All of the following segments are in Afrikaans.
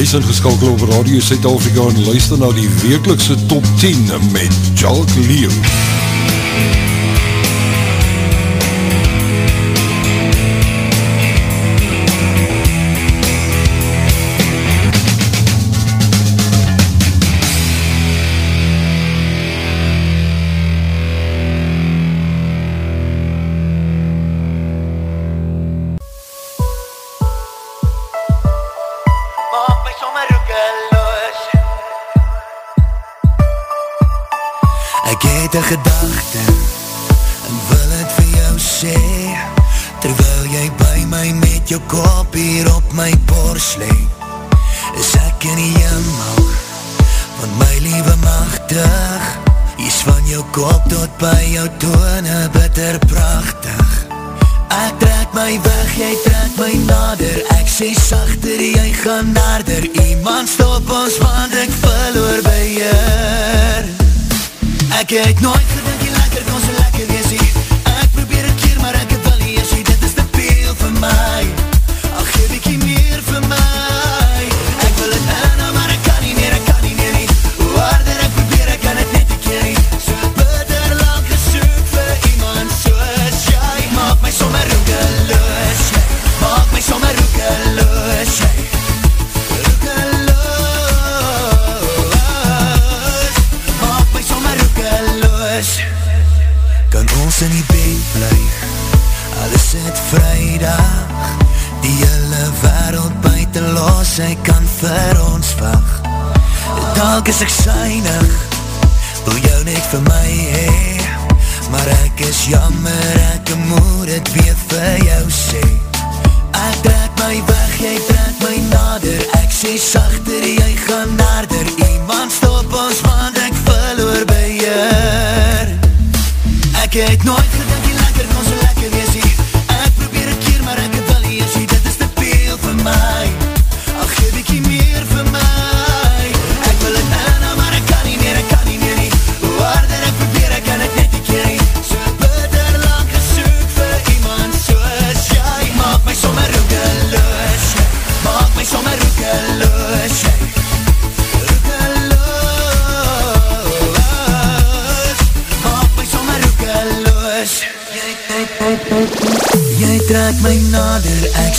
Jy is ingeskakel op Radio Zuid-Afrika en luister na die wekelikse top 10 met Jalk Leo. Kijk nooit is jou net vir my hee Maar ek is jammer, ek moet het weer vir jou sê. Ek trek my weg, jy trek my nader. Ek sê sachter, jy gaan nader Iemand stop ons, want ek verloor by hier Ek het nooit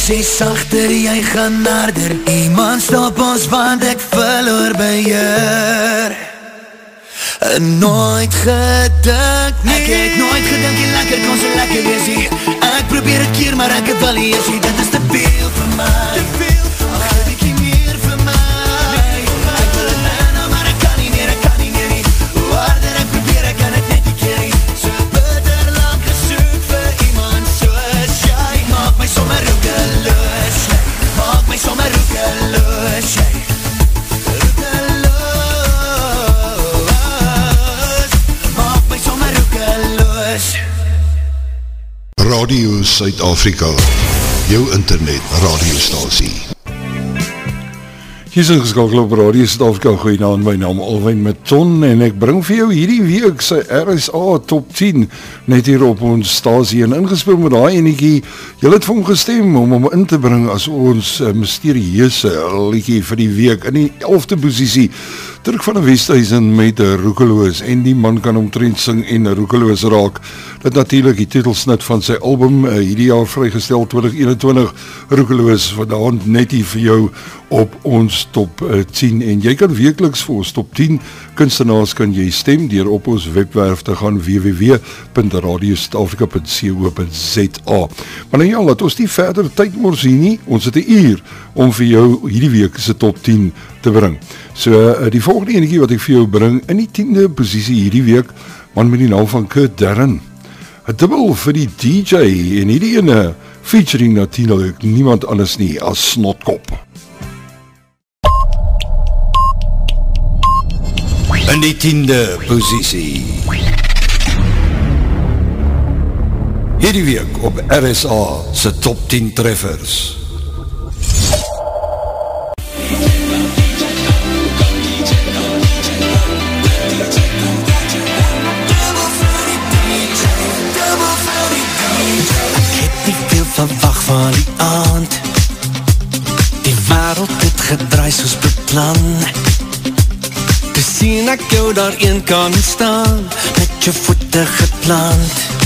sê sachter, jy gaan nader. Iemand stop ons, want ek verloor En nooit gedink nie. Ek het nooit gedink, jy lekker kon so lekker wees hier Ek probeer het keer, maar ek het wel hier Dit is te veel vir my. Te veel Suid-Afrika. Jou internet radiostasie. Hier is ingeskakel op Radio Suid-Afrika. Goeie naam, my naam Alwijn met Ton En ek bring vir jou hierdie week Sy RSA top 10 Net hier op ons stasie En ingespeel met die eniekie Jy het vir hom gestem om hom in te bring As ons uh, mysterieuse Liekie vir die week In die 11de posiesie Dirk van die Westhuizen met Roekeloos en die man kan omtrent sing en Roekeloos raak. Dit natuurlik die titelsnit van sy album uh, hierdie jaar vrygestel 2021 Roekeloos vandaan net hier vir jou op ons top uh, 10 en jy kan weekliks vir ons top 10 kunstenaars kan jy stem deur op ons webwerf te gaan www.radiostafrika.co.za. Maar nou ja, laat ons nie verder tyd mors hier nie. Ons het 'n uur om vir jou hierdie week se top 10 te bring. So uh, die volgende enetjie wat ek vir jou bring in die 10de posisie hierdie week, man met die naam van Kurt Darren. 'n Dubbel vir die DJ en hierdie ene featuring natuurlik niemand anders nie as Snotkop. In die 10de posisie. Hierdie week op RSA se top 10 treffers. Verwag van die aand. Die wereld het gedraai soos beplan. Te sien ek jou daar een kan staan Met jou voete geplant Geplant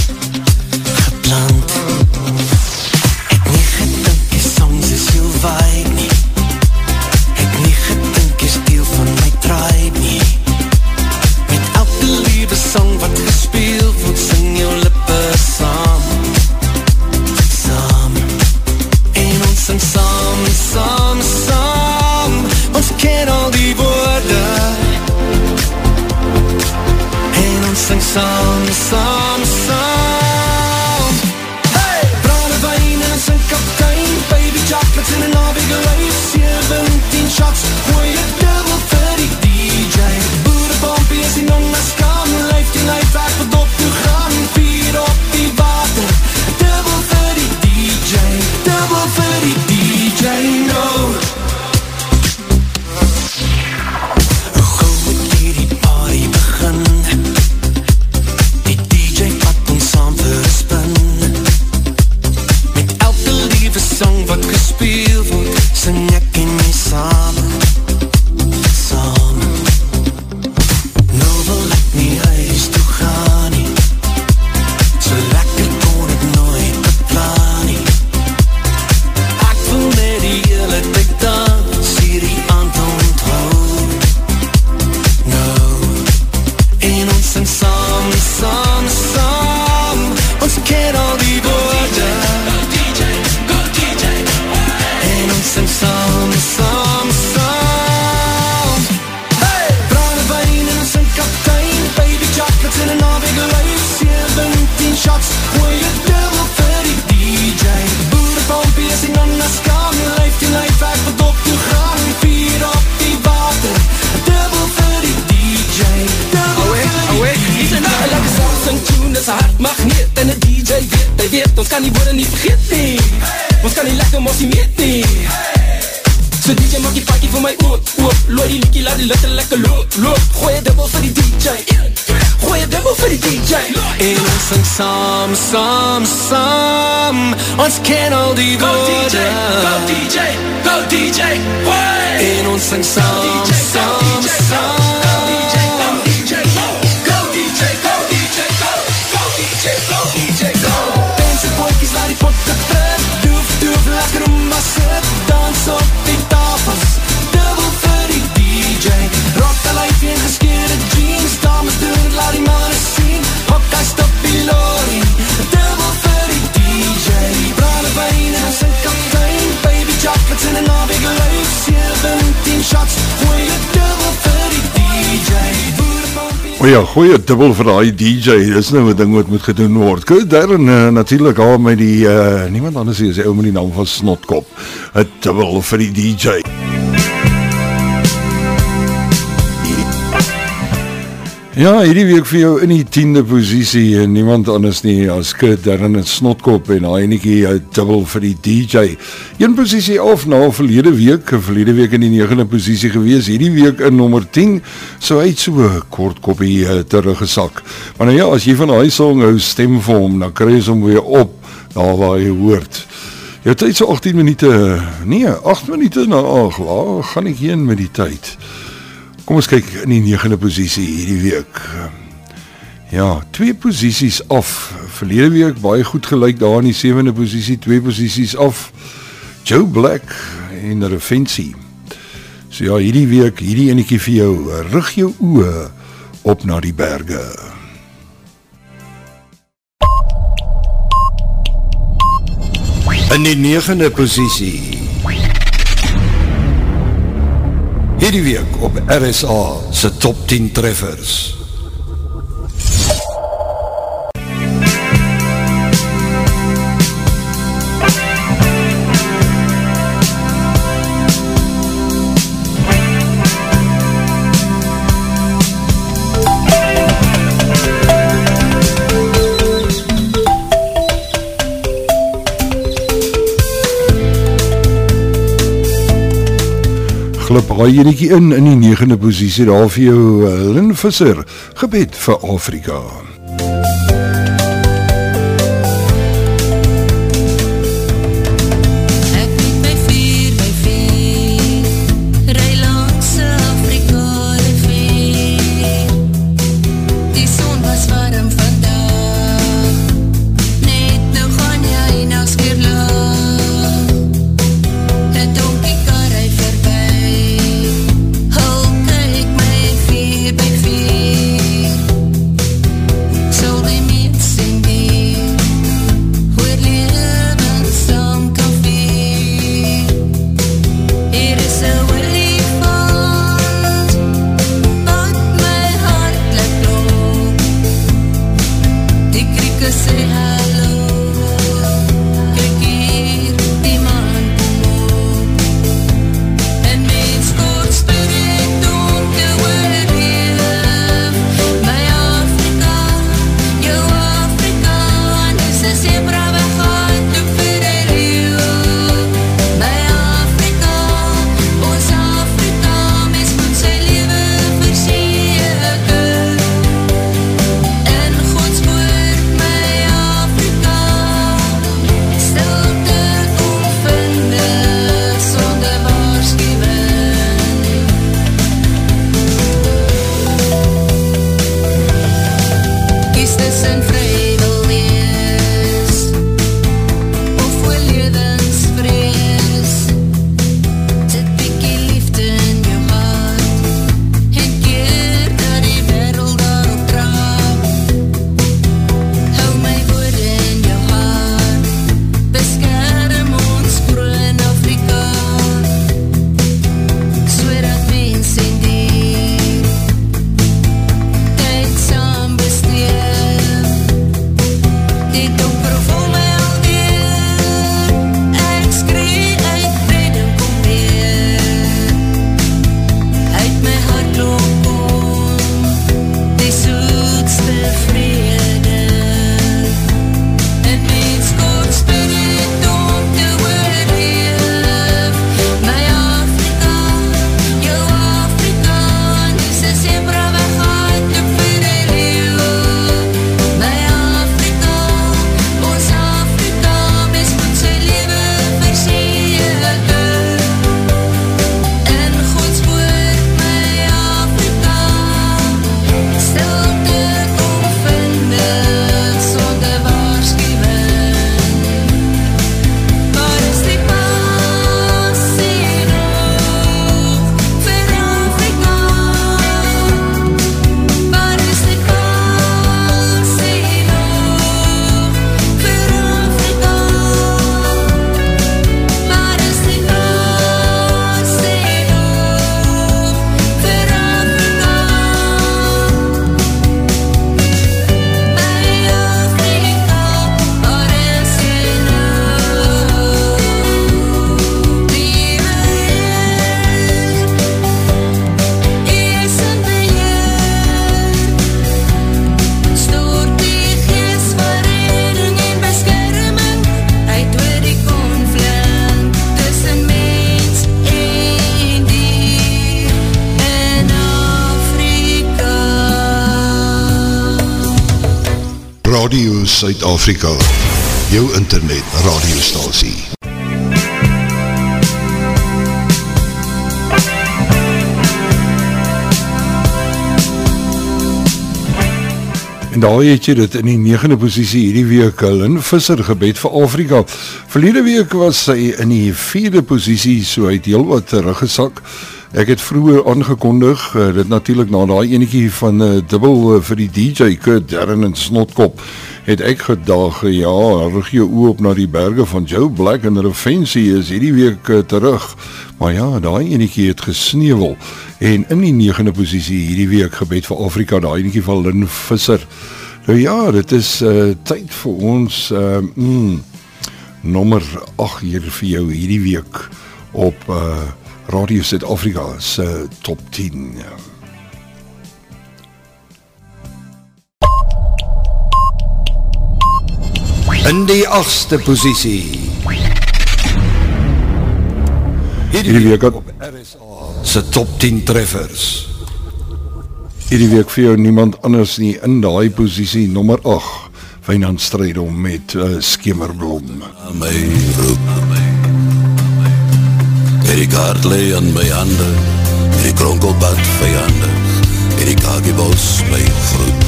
saam, saam, saam Hey! Brane wijn en sing kaptein Baby chocolates in een avige lijf 17 shots, saam Ons ken al die Go woorde DJ, go DJ, go DJ, way En ons sing saam, saam, saam in een avige lijf 17 shots Gooi je dubbel vir die DJ O ja, gooi 'n dubbel vir daai DJ. Dis nou 'n ding wat moet gedoen word. Kyk daarin uh, natuurlik al met die uh, niemand anders nie, is die ou met die naam van Snotkop. 'n Dubbel vir die DJ. Ja, hierdie week vir jou in die 10de posisie en niemand anders nie as Kurt Darren en Snotkop en daai enetjie 'n dubbel vir die DJ. Een posisie af na verlede week, verlede week in die 9de posisie gewees, hierdie week in nommer 10, so hy het so 'n kort koppie uh, teruggesak. Maar nou ja, as jy van daai song hou stem vir hom, dan kry jy hom weer op daar waar jy hoort. Jou tyd so 18 minute, nee, 8 minute na 8. Waar gaan ek heen met die tyd? Kom ons kyk in die negende posisie hierdie week. Ja, twee posisies af. Verlede week baie goed gelyk daar in die sewende posisie, twee posisies af. Joe Black en Refensie. So ja, hierdie week, hierdie enetjie vir jou, rig jou oë op na die berge. In die negende posisie. Hierdie week op RSA se top 10 treffers. Glip raai enetjie in in die negende posisie daar vir jou uh, Lynn Visser gebed vir Afrika. Suid-Afrika. Jou internet radiostasie. En daar het jy dit in die 9de posisie hierdie week Lynn Visser gebed vir Afrika. Verlede week was sy in die 4de posisie, so hy het heelwat teruggesak. Ek het vroeër aangekondig uh, dit natuurlik na daai enetjie van 'n uh, eh, dubbel uh, vir die DJ Kurt Darren en Snotkop het ek gedag ja, rig jou oop op na die berge van Joe Black en Revensie is hierdie week uh, terug. Maar ja, daai enetjie het gesneuwel en in die 9de posisie hierdie week gebed vir Afrika, daai enetjie van Lynn Visser. Nou ja, dit is uh, tyd vir ons uh, mm, nommer 8 hier vir jou hierdie week op uh, Radio Suid-Afrika se top 10. In die 8ste posisie. Hierdie week op RSA se top 10 treffers. Hierdie week vir jou niemand anders nie in daai posisie nommer 8. Wynand stryd om met uh, skemerblom. My roep my Het die kaart lee in my hande Het die kronkelpad vijandig Het die kagiebos my groep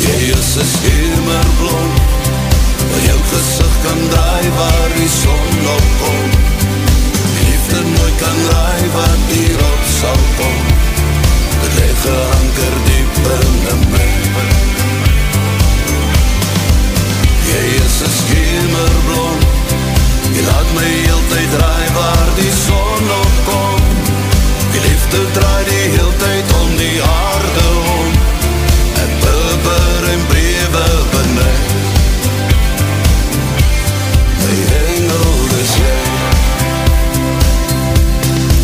Jy is een schemerblom Waar jou gezicht kan draai Waar die son opkom Die liefde nooit kan draai Wat hierop sal kom. Het leg geanker diep in my Jy is een schemerblom Jy laat my heel tyd draai waar die son opkom Die liefde draai die heel tyd om die aarde om. Ek bubber en brewe benuid My engel is jy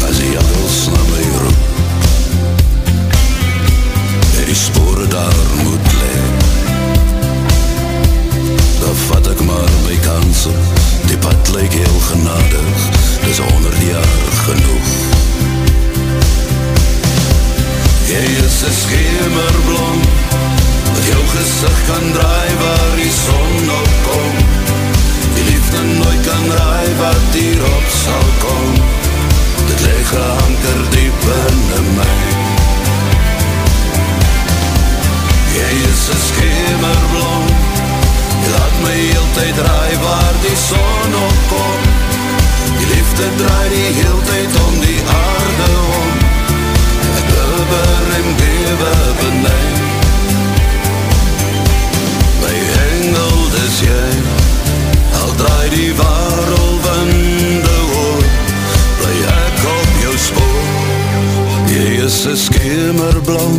As die angels na my roep En die spore daar moet leid Dan vat ek maar my kansen. Die pad lyk heel genadig, dis honderd jaar genoeg. Jy is een schemerblom, wat jou gezicht kan draai waar die son opkom. Die liefde nooit kan draai wat hierop sal kom. Dit leg gehanker diep in my. Jy is een schemerblom, Jy laat my heel tyd draai waar die son opkom Die liefde draai die heel tyd om die aarde om. Ek bubber en bewe benijn My engel dis jy. Al draai die warrelwinde oor. Bly ek op jou spoor. Jy is een skemerblom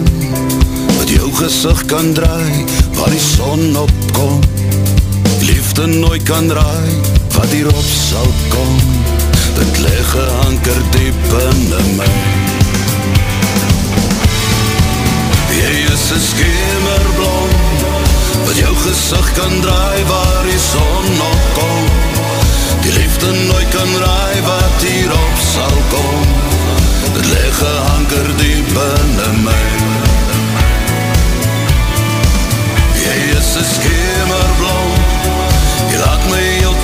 Wat jou gezicht kan draai Waar die son opkom liefde nooit kan raai wat hierop sal kom. Dit leg geanker diep in my jy is een schemerblom wat jou gezicht kan draai waar die son opkom die liefde nooit kan raai wat hierop sal kom. Dit leg geanker diep in my jy is een laat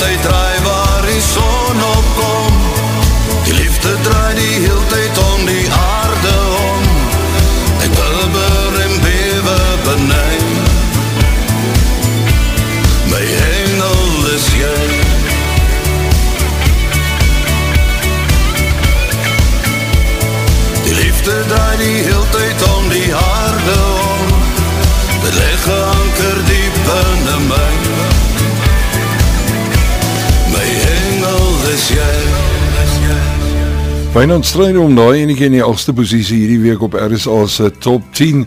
tyd draai waar die son opkom. Die liefde draai die heel tyd om die aarde om. Ek bubber en bewe benijn My engel is jy. Die liefde draai die heel Wynand stryd om daai enetjie in die agste posisie hierdie week op RSA se top 10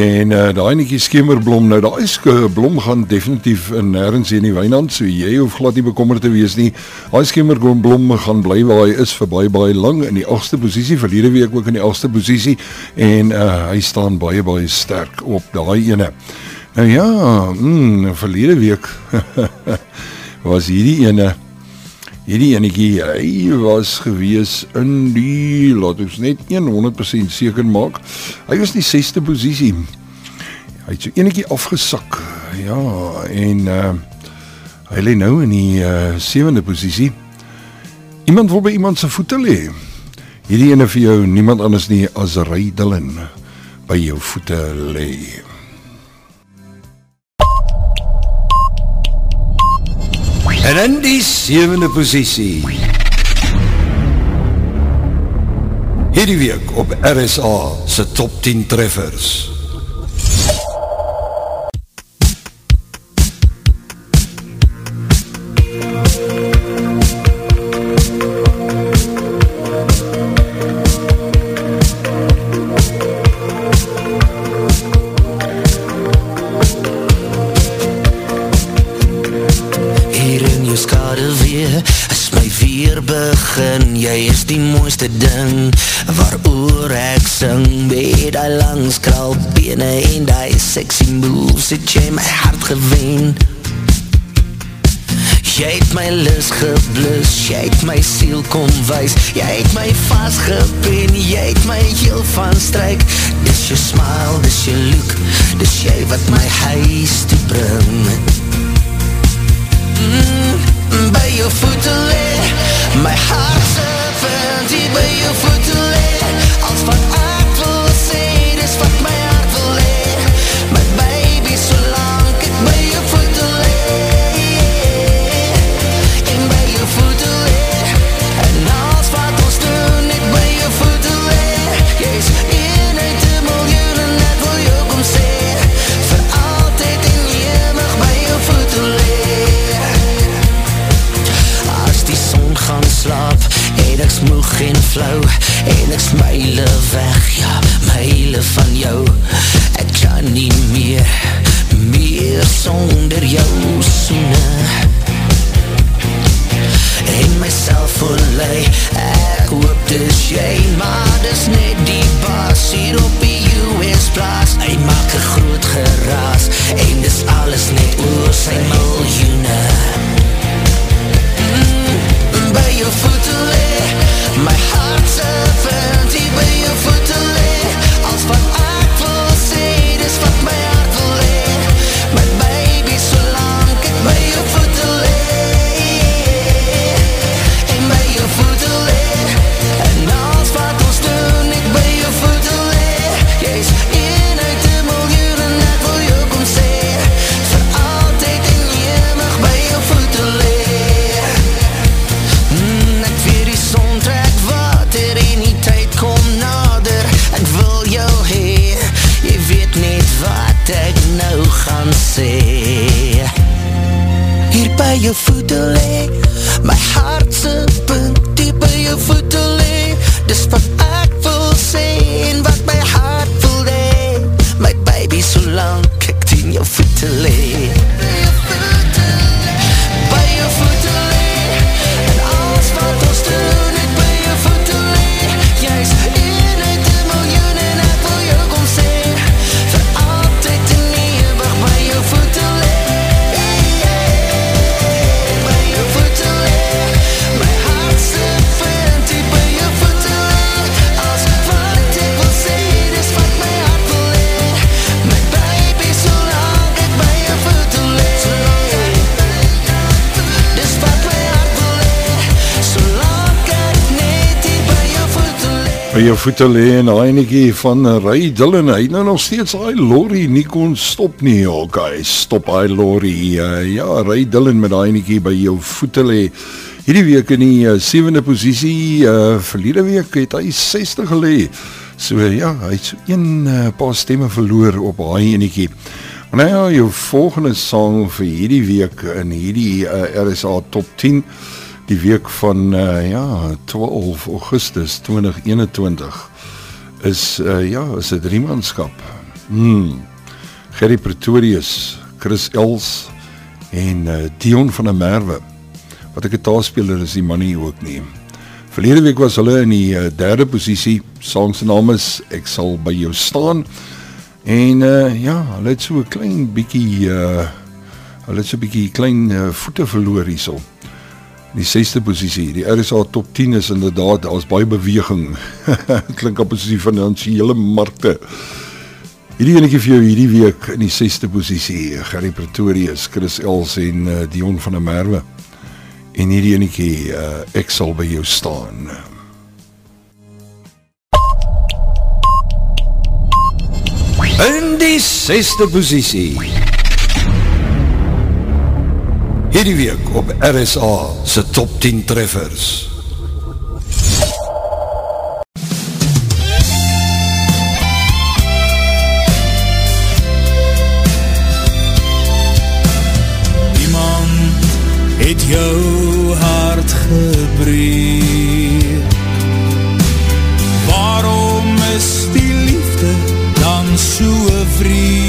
en uh, daai enetjie skemerblom nou daai blom gaan definitief in nêrens in die Wynand so jy hoef glad nie bekommerd te wees nie. Daai skemerblom gaan bly waar hy is vir baie baie lank in die agste posisie verlede week ook in die agste posisie. En uh, hy staan baie baie sterk op daai ene. Nou ja mm, verlede week was hierdie ene Hierdie enetjie, hy was gewees in die, laat ons net 100% seker maak, hy was in die 6ste posisie. Hy het so enetjie afgesak. Ja, en uh hy lê nou in die uh sewende posisie. Iemand wil by iemand se voete lê. Hierdie ene vir jou, niemand anders nie as Ray Dillon by jou voete lê. En in die sewende posisie Hierdie week op RSA se top 10 treffers. Mooiste ding Waaroor ek sing Met die langs kraalbene En die sexy moves Het jy my hart gewen. Jy het my lis geblus Jy het my siel kom wees Jy het my vastgepen Jy het my heel van strijk Dis jou smile, dis jou look Dis jy wat my huis toe bring. Mm, by jou voete lê My hart se vind hier by jou voete lê Als wat ek wil sê, dis wat my Ek smoeg en flauw En ek smile weg. Ja, myle van jou. Ek kan nie meer Meer sonder jou soene En myself verlei. Ek hoop dis jy Maar dis net die baas Hier op die US plaas. Hy maak een groot geraas En dis alles net oor sy miljoene. by Als wat ek wil sê, dis wat my By jou voete lê en daai netjie van Ray Dillon. Hy nou nog steeds daai lorry nie kon stop nie. Okay, stop daai lorry. Uh, ja, Ray Dillon met daai netjie by jou voete lê. Hierdie week in die uh, sewende posisie, uh verlede week het hy 60 gelê. So ja, hy het so een uh, paar stemme verloor op daai enetjie. Nou ja, jou volgende sang vir hierdie week in hierdie uh, RSA Top 10 die week van uh, ja 12 Augustus 2021 is uh, ja is 'n driemanskap. Hmm. Gerry Pretorius, Chris Els en uh, Dion van der Merwe. Wat 'n taalspeler is die man nie ook nie. Verlede week was hulle in die uh, derde posisie. Sang se naam is Ek sal by jou staan. En uh, ja, hulle het so 'n klein bietjie uh hulle het so 'n bietjie klein uh, voete verloor hierso. Die 6ste posisie, die RSA top 10 is inderdaad daar's baie beweging. Klink op soos die finansiële markte. Hierdie enetjie vir jou hierdie week in die 6ste posisie, Gary Pretorius, Chris Els en uh, Dion van der Merwe. En hierdie enetjie uh, ek sal by jou staan. In die 6ste posisie. Hierdie week op RSA se top 10 treffers. het jou hart gebreek Waarom is die liefde dan so vreemd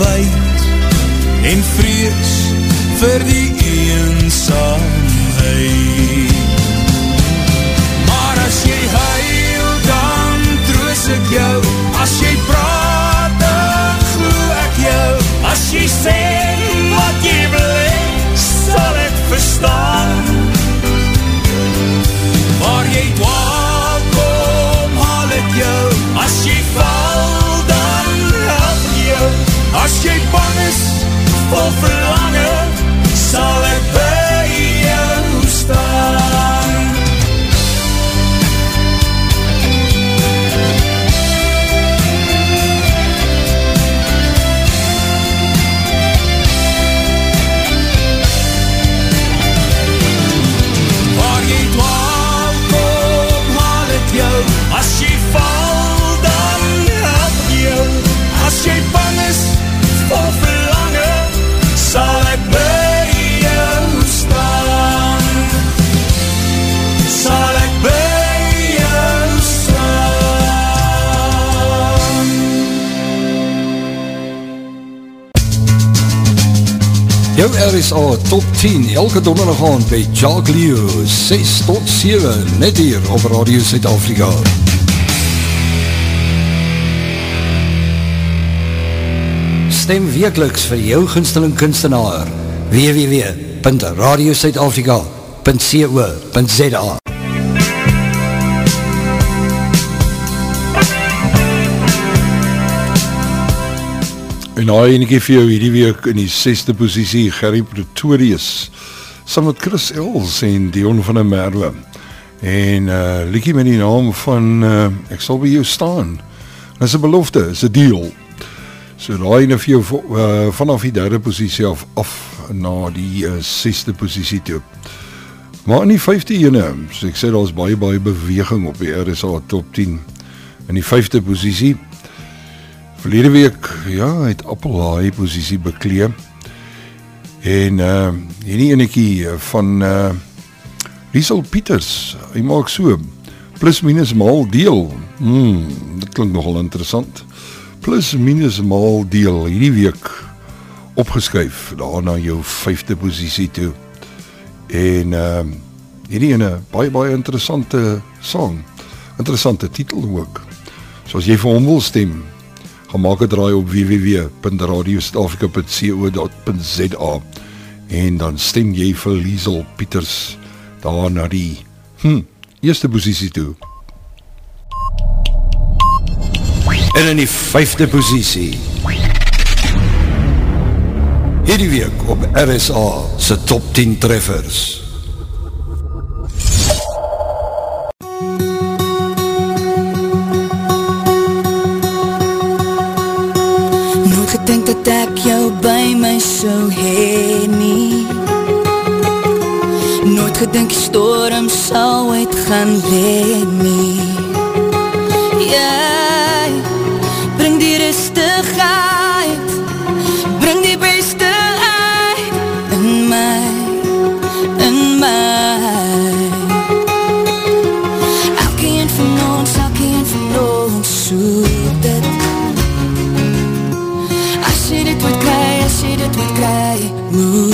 verwijt En vrees vir die eenzaamheid As jy Jou RSA Top 10 elke donderdag aand by Jacques Leo 6 tot 7 net hier op Radio Suid-Afrika. Stem wekeliks vir jou gunsteling kunstenaar www.radiosuidafrika.co.za En daai enetjie vir jou hierdie week in die 6ste posisie, Gary Pretorius, saam met Chris Els en Dion van der Merwe. En uh liedjie met die naam van uh ek sal by jou staan. Dis 'n belofte, is 'n deal. So daai ene vir jou uh, vanaf die derde posisie af af na die uh, 6ste posisie toe. Maar in die 5de ene, so ek sê daar's baie baie beweging op die RSA top 10. In die 5de posisie Verlede week, ja, het Apple daai posisie bekleë. En uh hierdie enetjie van eh, uh Liesel Pieters, hy maak so plus minus maal deel. Mm, dit klink nogal interessant. Plus minus maal deel hierdie week opgeskuif daarna jou 5de posisie toe. En ehm uh, hierdie ene baie baie interessante sang. Interessante titel ook. So as jy vir hom wil stem, Gemaak 'n draai op www.radiosuidafrika.co.za en dan stem jy vir Liesel Pieters daar na die hm, eerste posisie toe. En in die vijfde posisie Hierdie week op RSA se top 10 treffers sou hê nie. Nooit gedink die storm sal uitgaan lê nie. Yeah Ooh.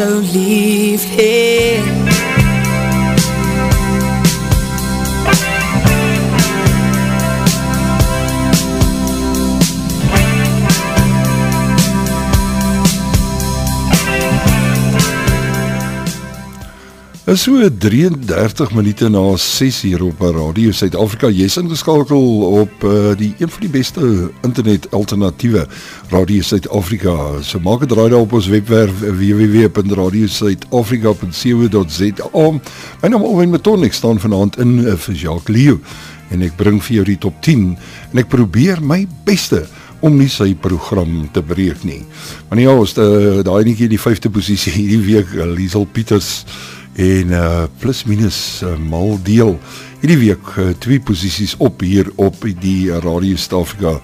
手里。Is so 33 minute na 6 hier op Radio Suid-Afrika. Jy's ingeskakel op uh, die een van die beste internet alternatiewe Radio Suid-Afrika. So maak 'n draai daar op ons webwerf eh, www.radiosuidafrika.co.za. My naam is Owen Maton. Ek staan vanaand in uh, vir Jacques Leo en ek bring vir jou die top 10 en ek probeer my beste om nie sy program te breek nie. Maar ja, ons uh, daai netjie die 5de posisie hierdie week Liesel Pieters en uh, plus minus uh, mal deel hierdie week uh, twee posisies op hier op die Radio Stafika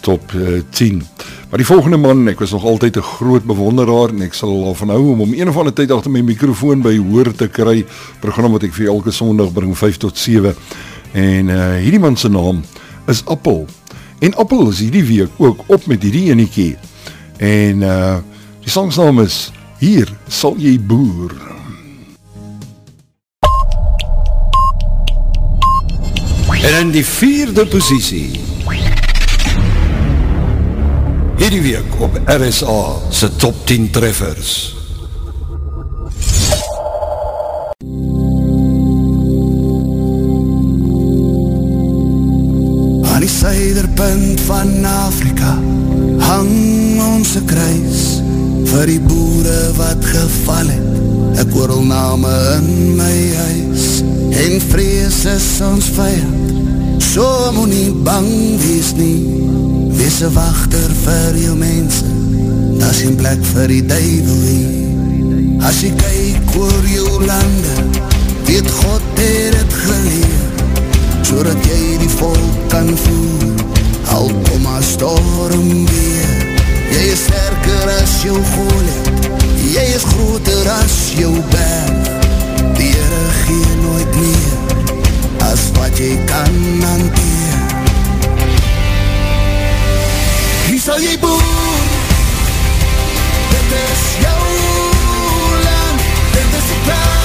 top uh, 10. Maar die volgende man, ek was nog altyd 'n groot bewonderaar en ek sal al van hou om om een of ander tyd agter my mikrofoon by hoor te kry. Program wat ek vir elke Sondag bring 5 tot 7. En uh hierdie man se naam is Appel. En Appel is hierdie week ook op met hierdie enetjie. En uh die sang se naam is Hier sal jy boer. En in die vierde posisie Hierdie week op RSA se top 10 treffers. Aan die suiderpunt van Afrika hang ons een kruis vir die boere wat geval het. Ek hoor al name in my huis en vrees is ons vijand. So moet nie bang wees nie, wees een wachter vir jou mense, dat is geen plek vir die duivel nie. As jy kyk oor jou lande, weet God het het geleer, so dat jy die volk kan voer, al kom a storm weer. Jy is sterker as jou golet, jy is groter as jou berg, gee nooit meer, as wat jy kan hanteer. Hier sal jy boer, dit is jou land, dit is die plank,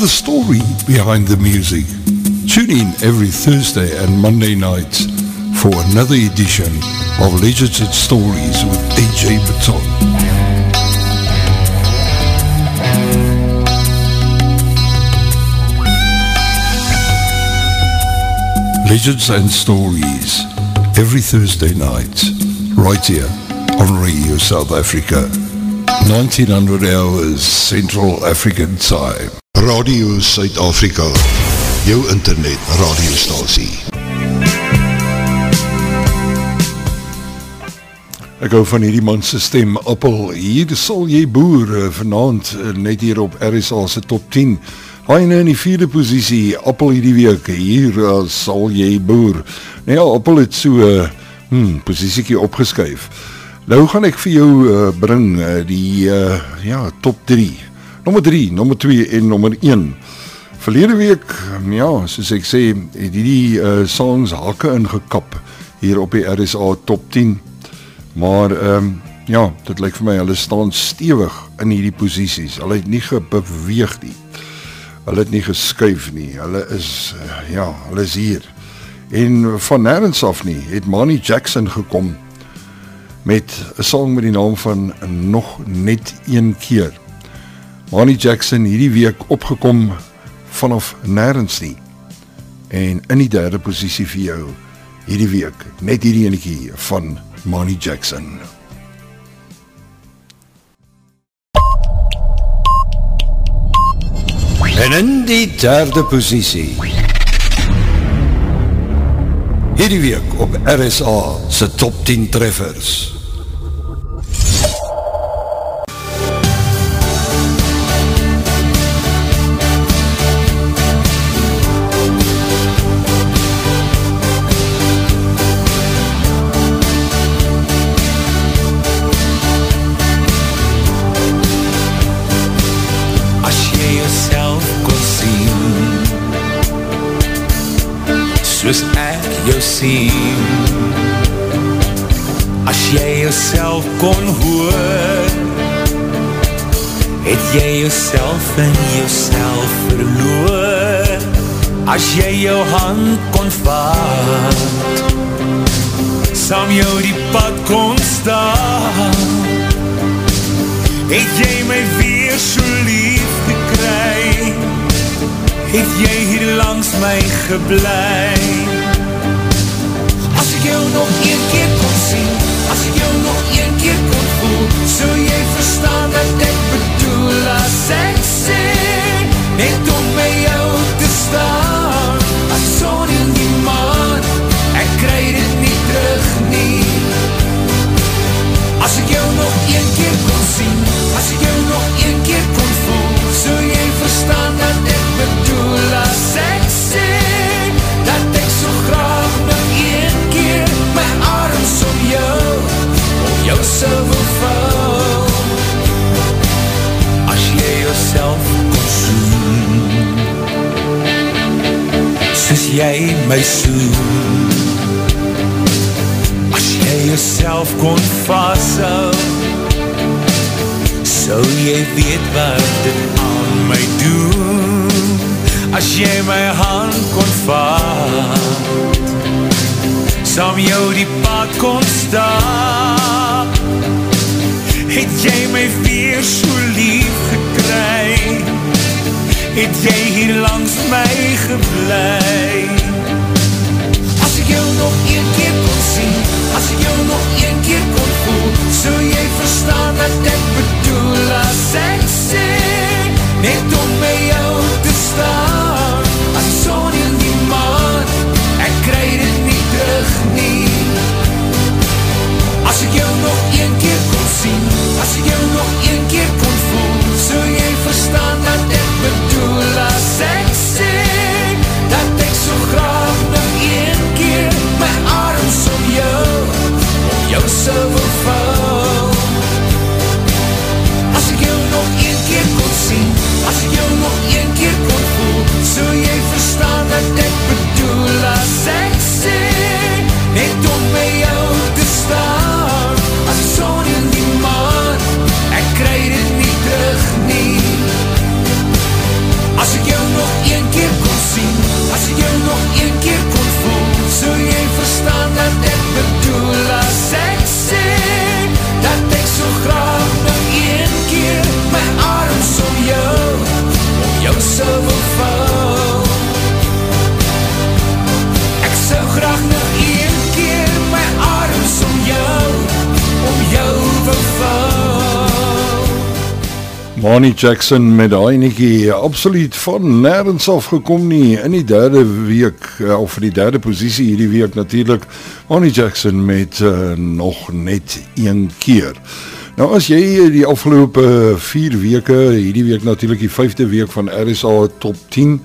the story behind the music, tune in every Thursday and Monday nights for another edition of Legends and Stories with AJ Baton. Legends and Stories every Thursday night right here on Radio South Africa. 1900 hours Central African Time Radio Suid-Afrika jou internet radiostasie Ek hou van hierdie manse stem Appel, hier sal jy boer eh, vanavond eh, net hier op RSA se top 10 Haine in die vierde posisie, Appel hierdie week, hier uh, sal jy boer. Nou ja, Appel het so uh, hmm, posisiekie opgeskuif. Nou gaan ek vir jou uh, bring uh, die uh, ja, top 3. Nommer 3, nommer 2 en nommer 1. Verlede week, ja, soos ek sê, het die uh, songs hake ingekap hier op die RSA top 10. Maar, um, ja, dit lyk vir my, hulle staan stewig in hierdie posisies. Hulle het nie gebeweeg nie hulle het nie geskuif nie, hulle is, eh, ja, hulle is hier. En van nergens af nie, het Manny Jackson gekom met een song met die naam van Nog Net Een Keer. Manny Jackson hierdie week opgekom vanaf nergens nie. En in die derde positie vir jou, hierdie week, net hierdie ene keer van Manny Jackson. En in die derde positie Hierdie week op RSA se top 10 treffers sien. As jy jouself kon hoor Het jy jouself in jouself verloor. As jy jou hand kon vaat Sam jou die pad kon staan. Het jy my weer so lief gekry? Het jy hier langs my geblei jou nog een keer kon sien As ek jou nog een keer kon voel So jy verstaan wat ek bedoel As ek sê Net om by jou te staan. As son in die maan Ek kry dit nie terug nie As ek jou nog een keer kon sien jy my soen. As jy jouself kon vasthou So jy weet wat dit aan my doen. As jy my hand kon vaat Sam jou die pad kon stap Het jy my weer so lief gekry Het jy hier langs my geblei As ek jou nog een keer kon sien As ek jou nog een keer kon voel So jy verstaan wat ek bedoel. As ek Money Jackson met daai netjie absoluut van nêrens af gekom nie in die derde week uh, of vir die derde posisie hierdie week natuurlik Money Jackson met uh, nog net een keer. Nou as jy die afgelope 4 weke, hierdie week natuurlik die 5de week van RSA Top 10,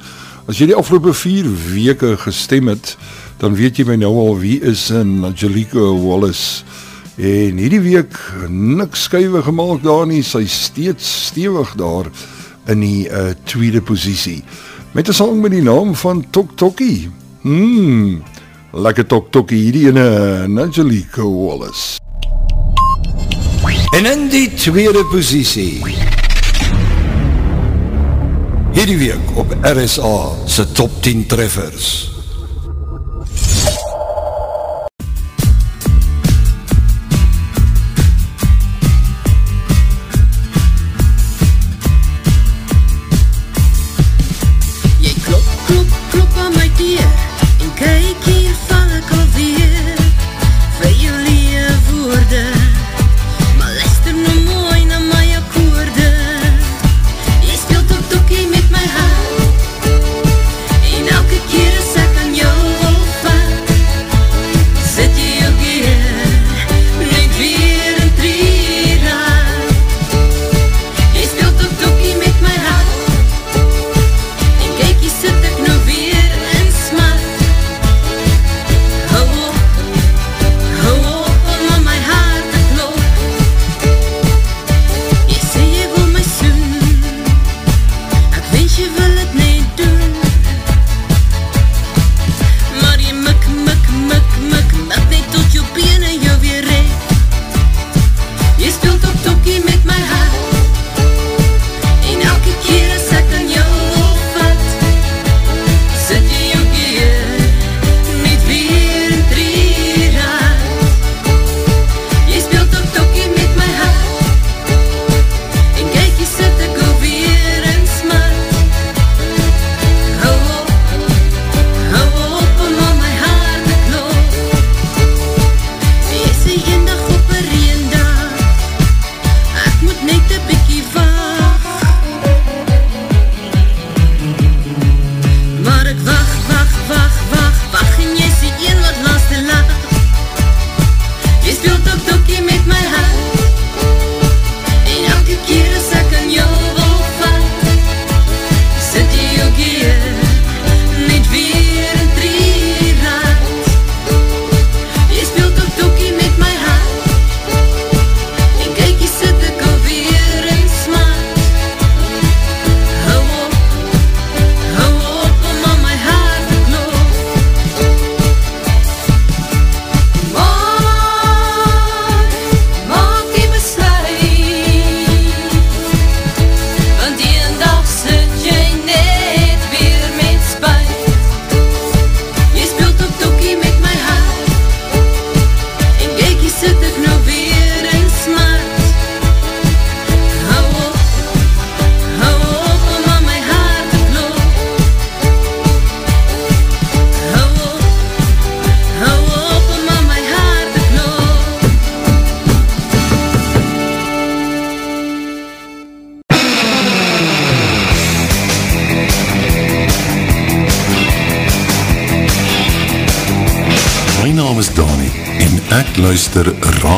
as jy die afgelope 4 weke gestem het, dan weet jy my nou al wie is in Angelique Wallace En hierdie week niks skuwe gemaak daar nie, sy steeds stewig daar in die uh, tweede posisie. Met 'n sang met die naam van Tok Tokkie. Hmm. Lekker Tok Tokkie hierdie ene Angelique Wallace. En in die tweede posisie. Hierdie week op RSA se top 10 treffers.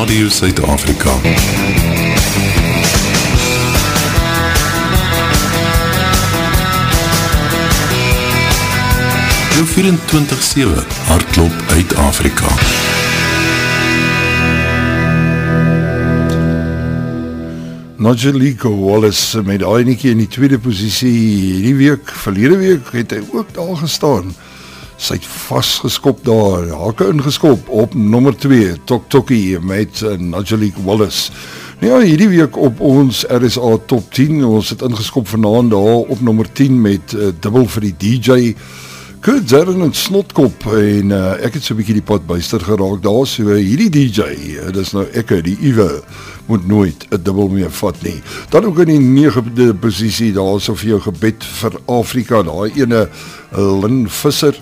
Radio Suid-Afrika. Jou 24-7 hardloop uit Afrika. Nigelico Wallace met Ainekie in die tweede posisie die week, verlede week het hy ook daar gestaan sy het vastgeskop daar, hake ingeskop op nummer 2, Tok Tokkie met uh, Nigelique Wallace. Nou ja, hierdie week op ons RSA Top 10, ons het ingeskop vanavond daar op nummer 10 met uh, dubbel vir die DJ, Kurt Zerren en Snotkop en uh, ek het so bykie die pad buister geraak daar, so uh, hierdie DJ, uh, dis nou ek, die Iwe, moet nooit een dubbel meer vat nie. Dan ook in die negende posisie, daar is of jou gebed vir Afrika, daar ene Lin Visser,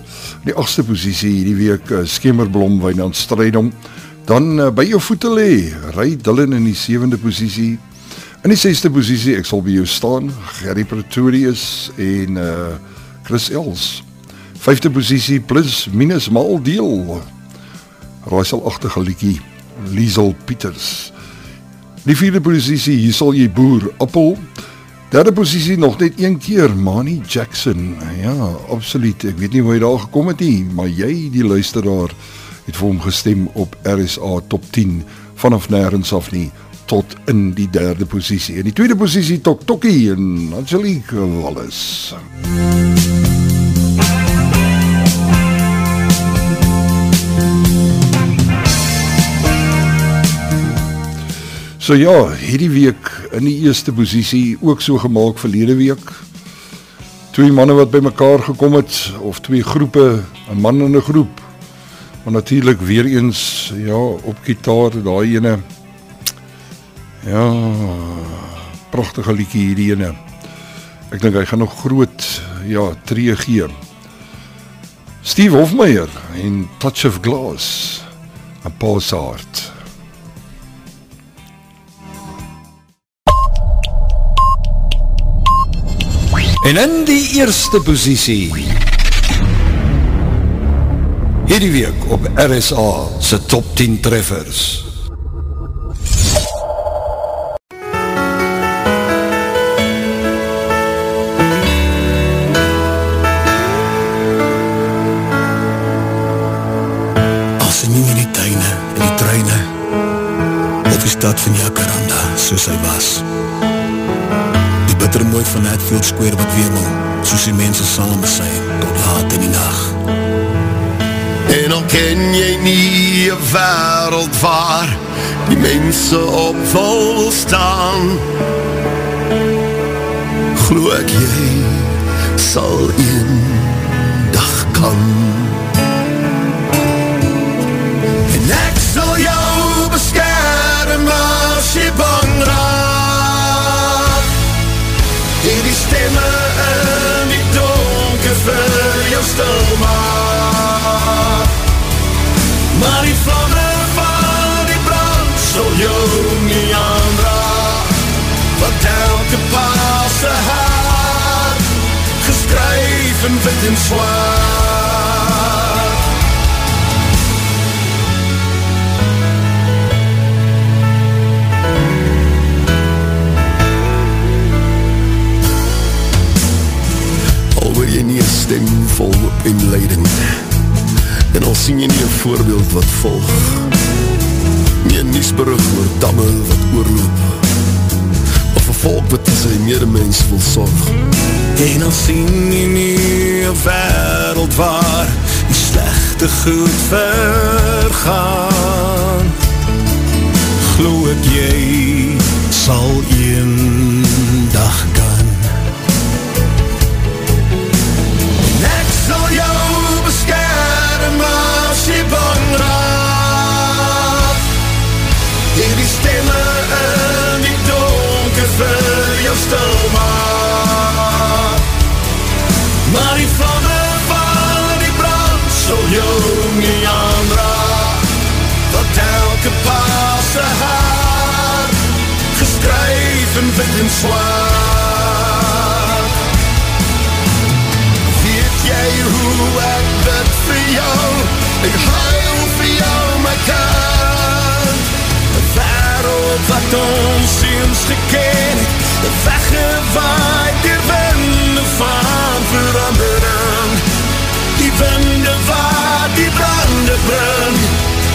die achtste posisie hierdie week, Skemerblom, Wijnand Strijdom, dan uh, by jou voete lee, Rai Dillon in die zevende posisie, In die sesde posisie, ek sal by jou staan, Gary Pretorius en uh Chris Els. Vyfde posisie plus minus mal deel. Raaisel agtige liedjie, Liesel Pieters. Die vierde posisie, hier sal jy boer, Appel. Derde posisie nog net een keer, Manny Jackson. Ja, absoluut. Ek weet nie hoe hy daar gekom het nie, maar jy die luisteraar het vir hom gestem op RSA Top 10 vanaf nêrens af nie tot in die derde posisie. In die tweede posisie Tok Tokkie en Angelique Wallace. So ja, hierdie week in die eerste posisie ook so gemaak verlede week. Twee manne wat bymekaar gekom het of twee groepe, 'n man en 'n groep. Maar natuurlik weer eens ja, op gitaar daai ene Ja, pragtige liedjie hierdie ene. Ek dink hy gaan nog groot ja, tree gee. Steve Hofmeyer in Touch of Glass. 'n Pausart. En in die eerste posisie Hierdie week op RSA se top 10 treffers. As hy nie in die tuine, in die treine Of die stad van Jacaranda, soos hy was Die bitter mooi van Hatfield Square wat weermal Soos die mense saam besy, tot laat in die nacht En al ken jy nie een wereld waar die mense op vol staan Glo ek jy sal een dag kan. En ek sal jou beskerm as jy bang raak En die stemme in die donker vir jou stil maak Maar die vlamme van die brand sal jou nie aanraak Want elke paase hart geskryf in wit en zwaar jy nie een stem vol en leiding En al sien jy nie een voorbeeld wat volg. Nie een nieuwsbrug oor damme wat oorloop. Of een volk wat sy medemens wil zorg En al sien jy nie een wereld waar Die slechte goed vergaan. Glo ek jy sal een dag bang raak En die stemme in die donker vir jou stil maak Maar die vlamme van die brand sal jou nie aanraak Want elke paase haar geskryf in wit en zwaar Weet jy hoe ek bid vir jou Ek huil vir jou my kind Een wereld wat ons eens geken het Een weggewaaid die winde van verandering Die winde wat die brande bring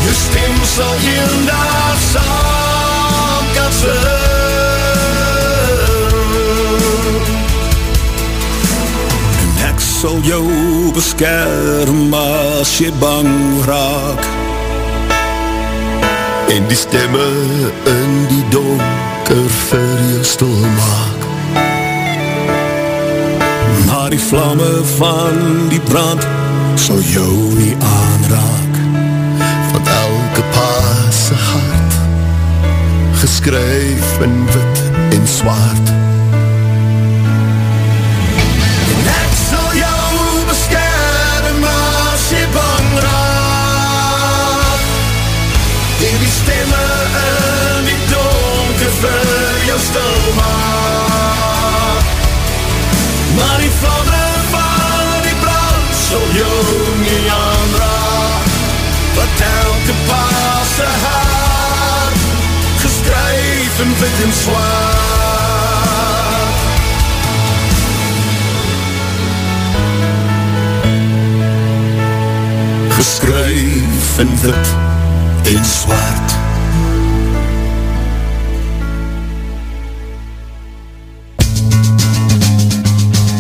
Jou stem sal een dag saam kan sal jou beskerm as jy bang raak. En die stemme in die donker vir jou stil maak. Maar die vlamme van die brand sal jou nie aanraak. Want elke paase hart geskryf in wit en zwart Luister, Joost Maar die vlammen van die brand zo jong niet aanraakt. Wat elke te haar, geschreven wit en zwaar. Geschreven wit in zwart.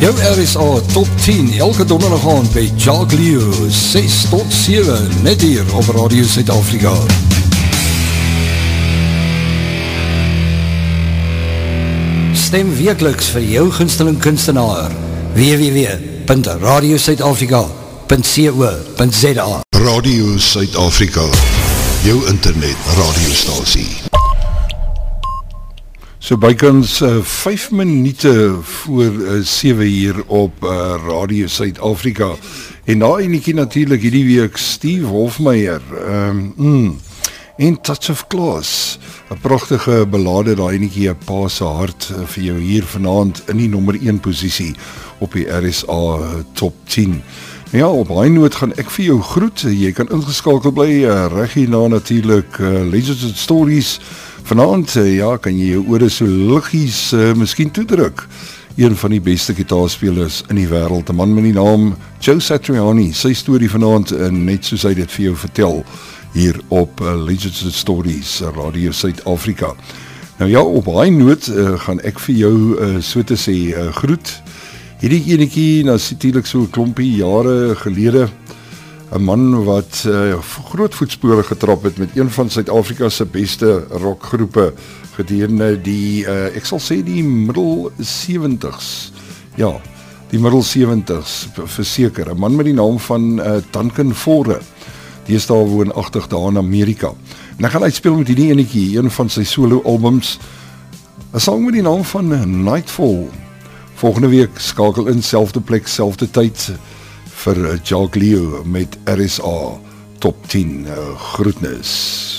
Jou RSA Top 10 elke donderdag aan by Jacques Leo 6 tot 7 net hier op Radio Zuid-Afrika. Stem wekeliks vir jou gunsteling kunstenaar www.radiosuidafrika.co.za Radio Suid-Afrika Jou internet radiostasie So bykans uh, 5 minute voor uh, 7 uur op uh, Radio Suid-Afrika. En na eniekie natuurlijk hierdie week Steve Hofmeyer um, mm, en Touch of Klaas een prachtige belade daar eniekie een paase hart uh, vir jou hier vanavond in die nummer 1 posiesie op die RSA top 10 nou ja, op hy noot gaan ek vir jou groet, jy kan ingeskakeld bly, uh, reg hierna natuurlijk uh, Legends and Stories Vanavond, uh, ja, kan jy jou oore so liggies uh, miskien toedruk. Een van die beste gitaarspelers in die wereld, een man met die naam Joe Satriani, sy story vanavond, uh, net soos hy dit vir jou vertel, hier op uh, Legends and Stories, Radio Suid-Afrika. Nou ja, op hy noot uh, gaan ek vir jou uh, so te sê uh, groet. Hierdie enekie, nou sitielik so klompie jare gelede, 'n man wat uh, groot voetspore getrap het met een van Suid-Afrika se beste rockgroepe gedurende die uh, ek sal sê die middel 70s. Ja, die middel 70s verseker. 'n Man met die naam van uh, Duncan Forde. Die is daar woonagtig daar in Amerika. En ek gaan uitspeel met hierdie enetjie, een van sy solo albums. 'n Sang met die naam van Nightfall. Volgende week skakel in selfde plek, selfde tyd vir Jacques Leo met RSA Top 10 uh, eh, groetnis.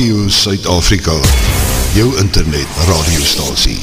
Radio Suid-Afrika, jou internet radiostasie.